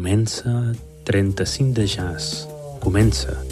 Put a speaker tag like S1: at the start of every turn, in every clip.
S1: Comença 35 de jazz. Comença.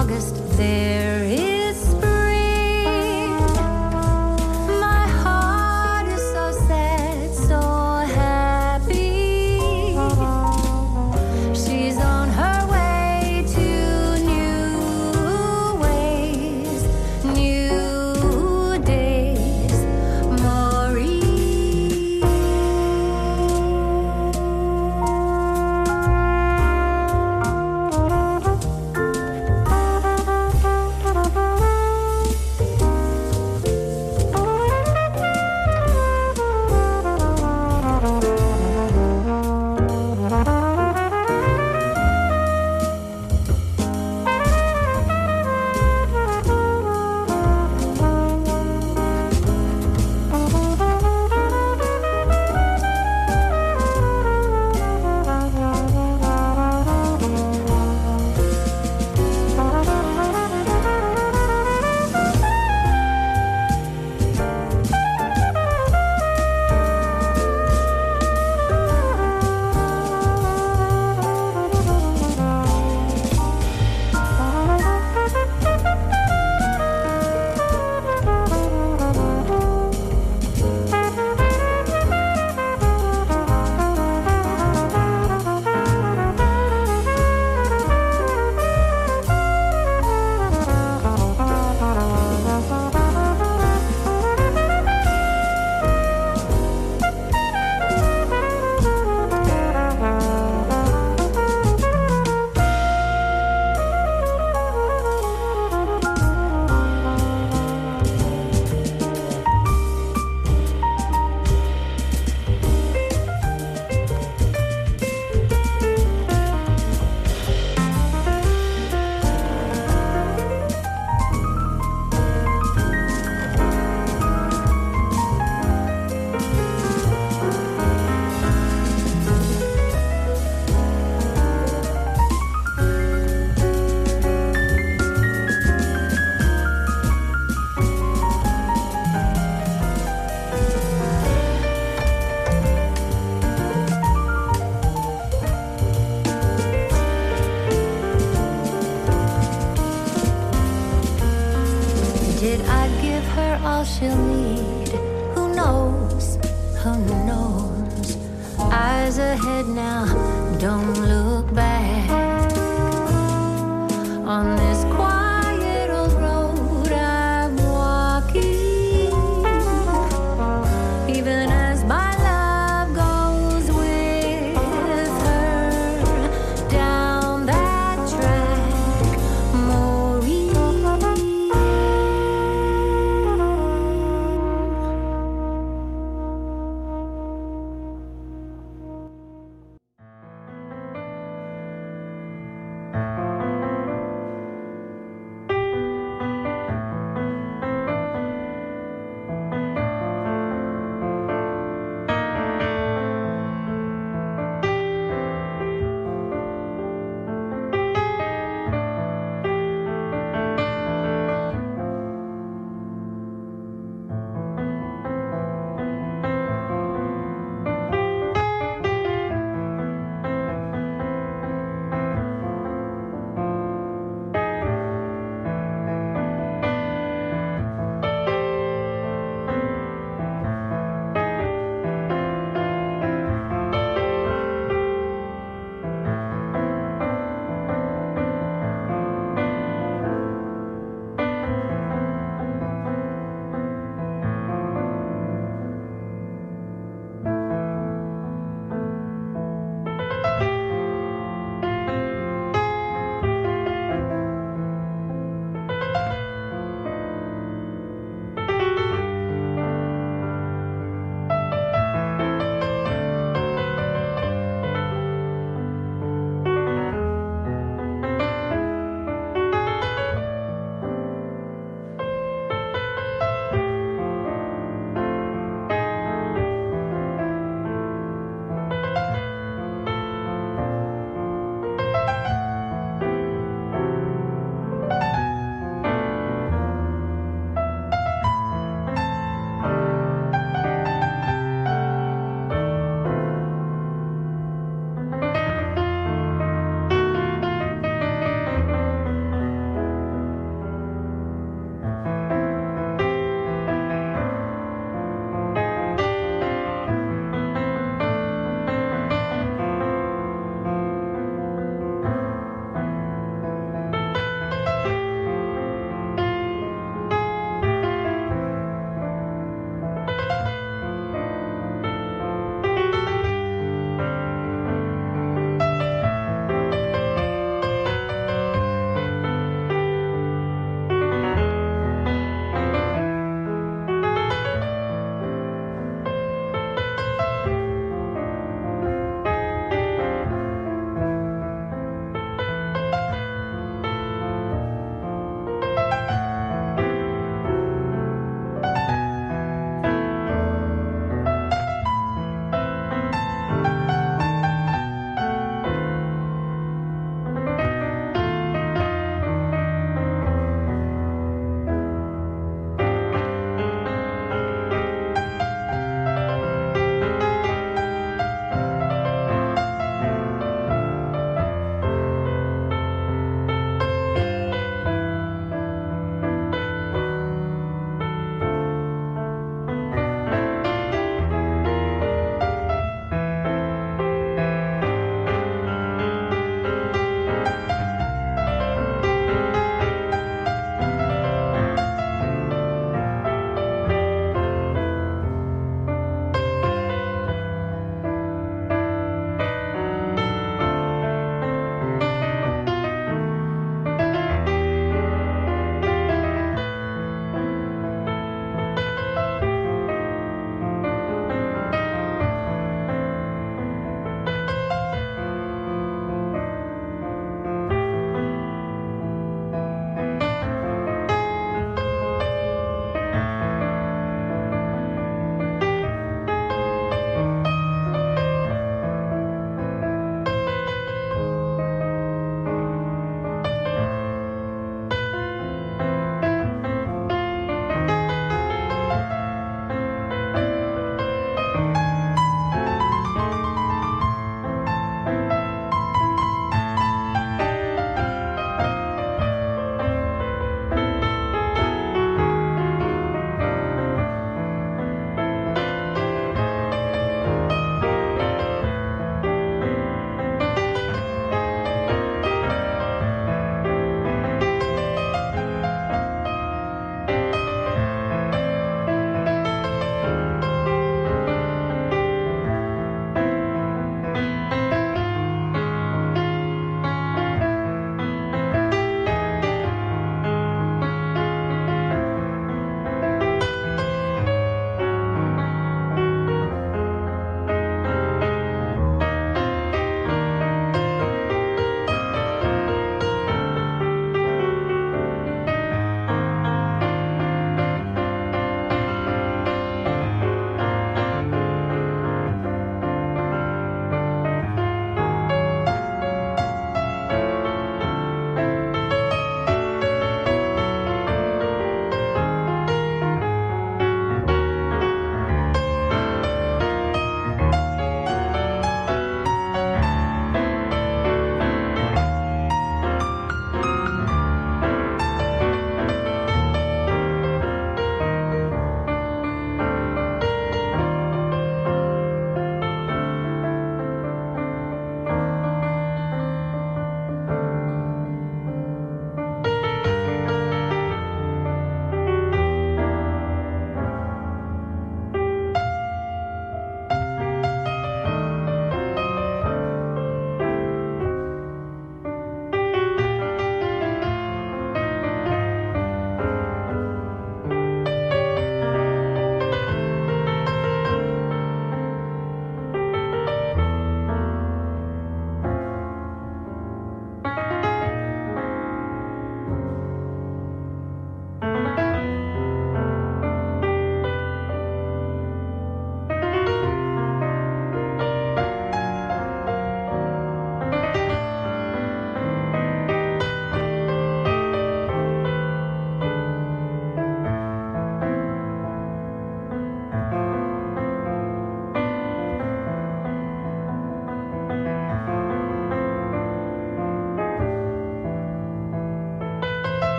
S2: August, there is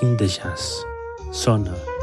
S1: 35 de jazz. Sona.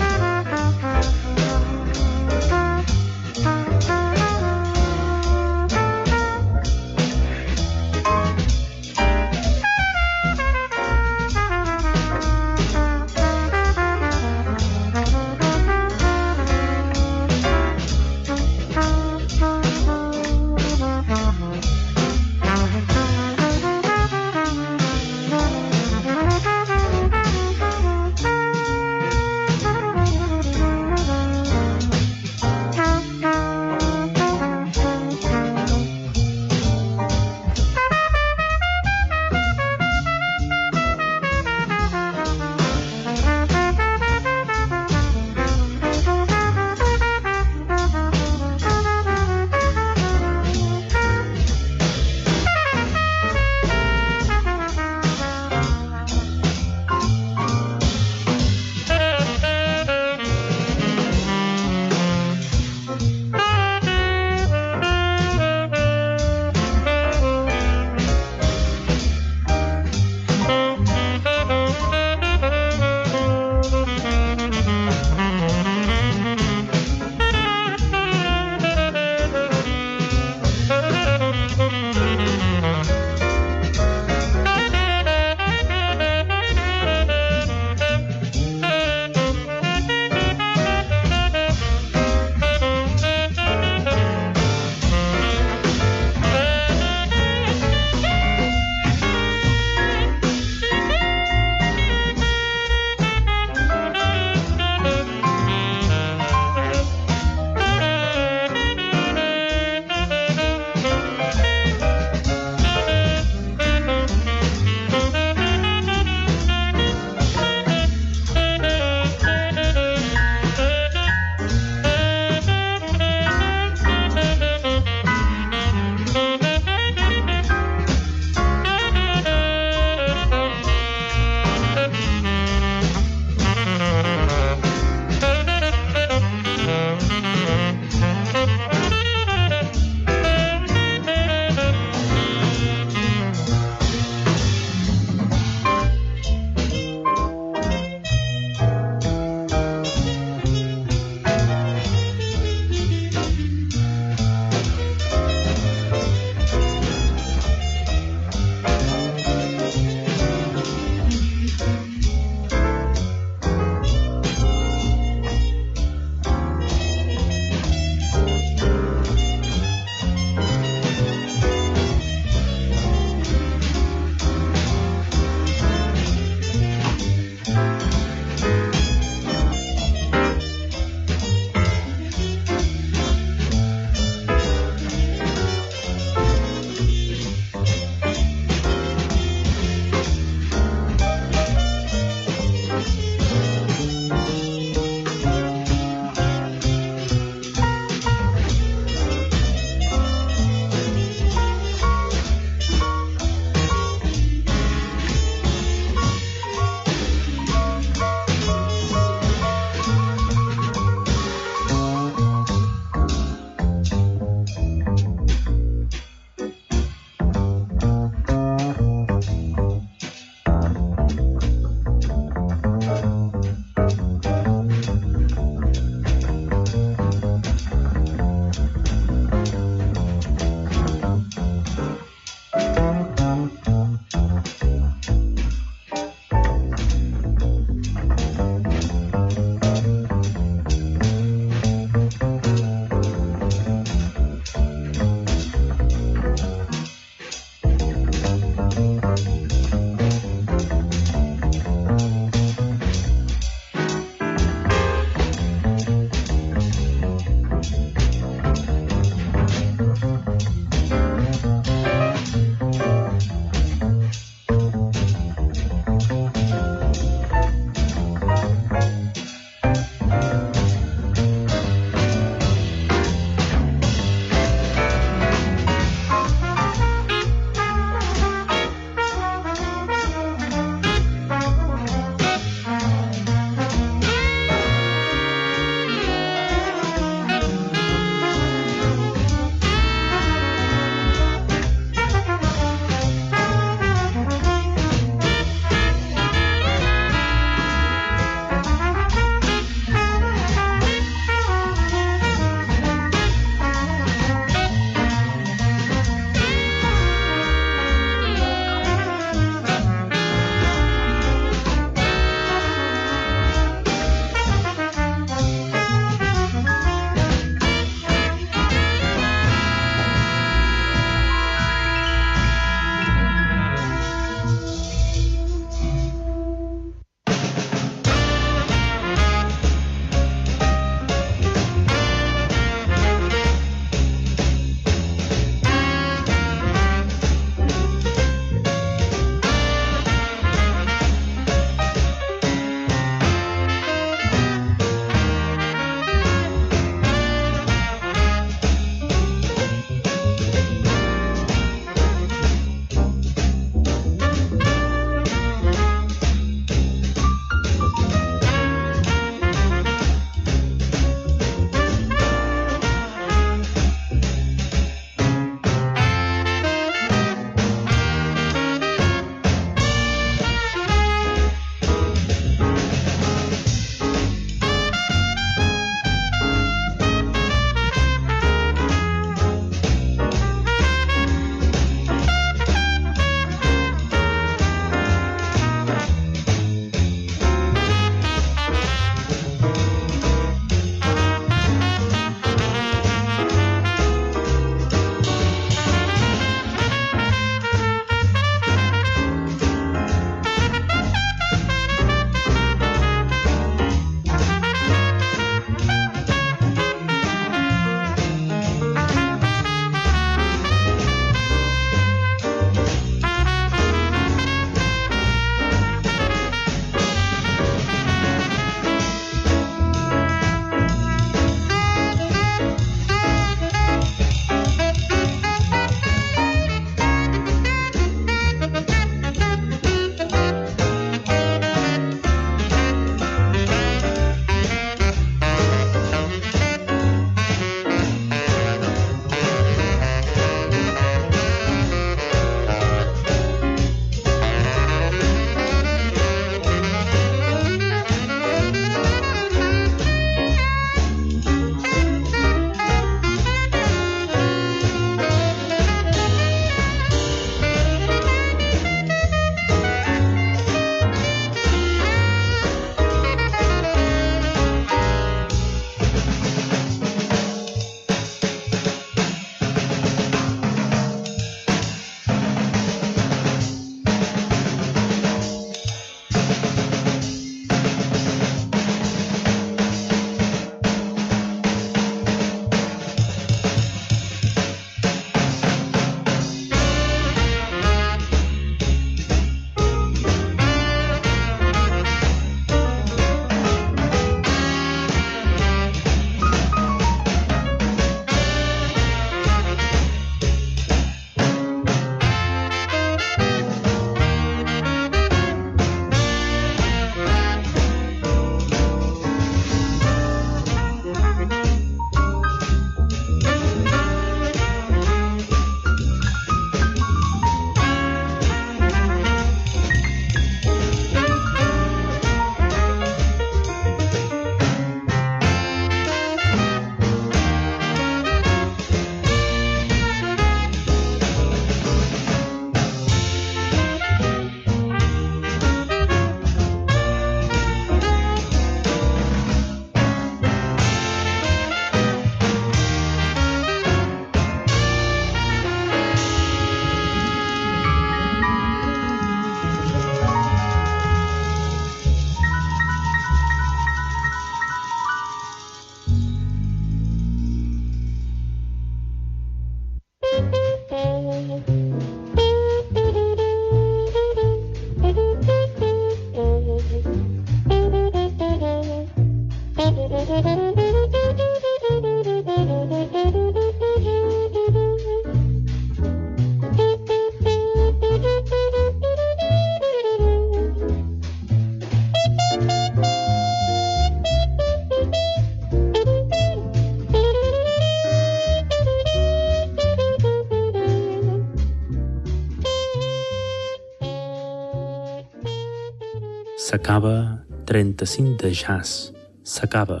S1: S'acaba 35 de jazz. S'acaba.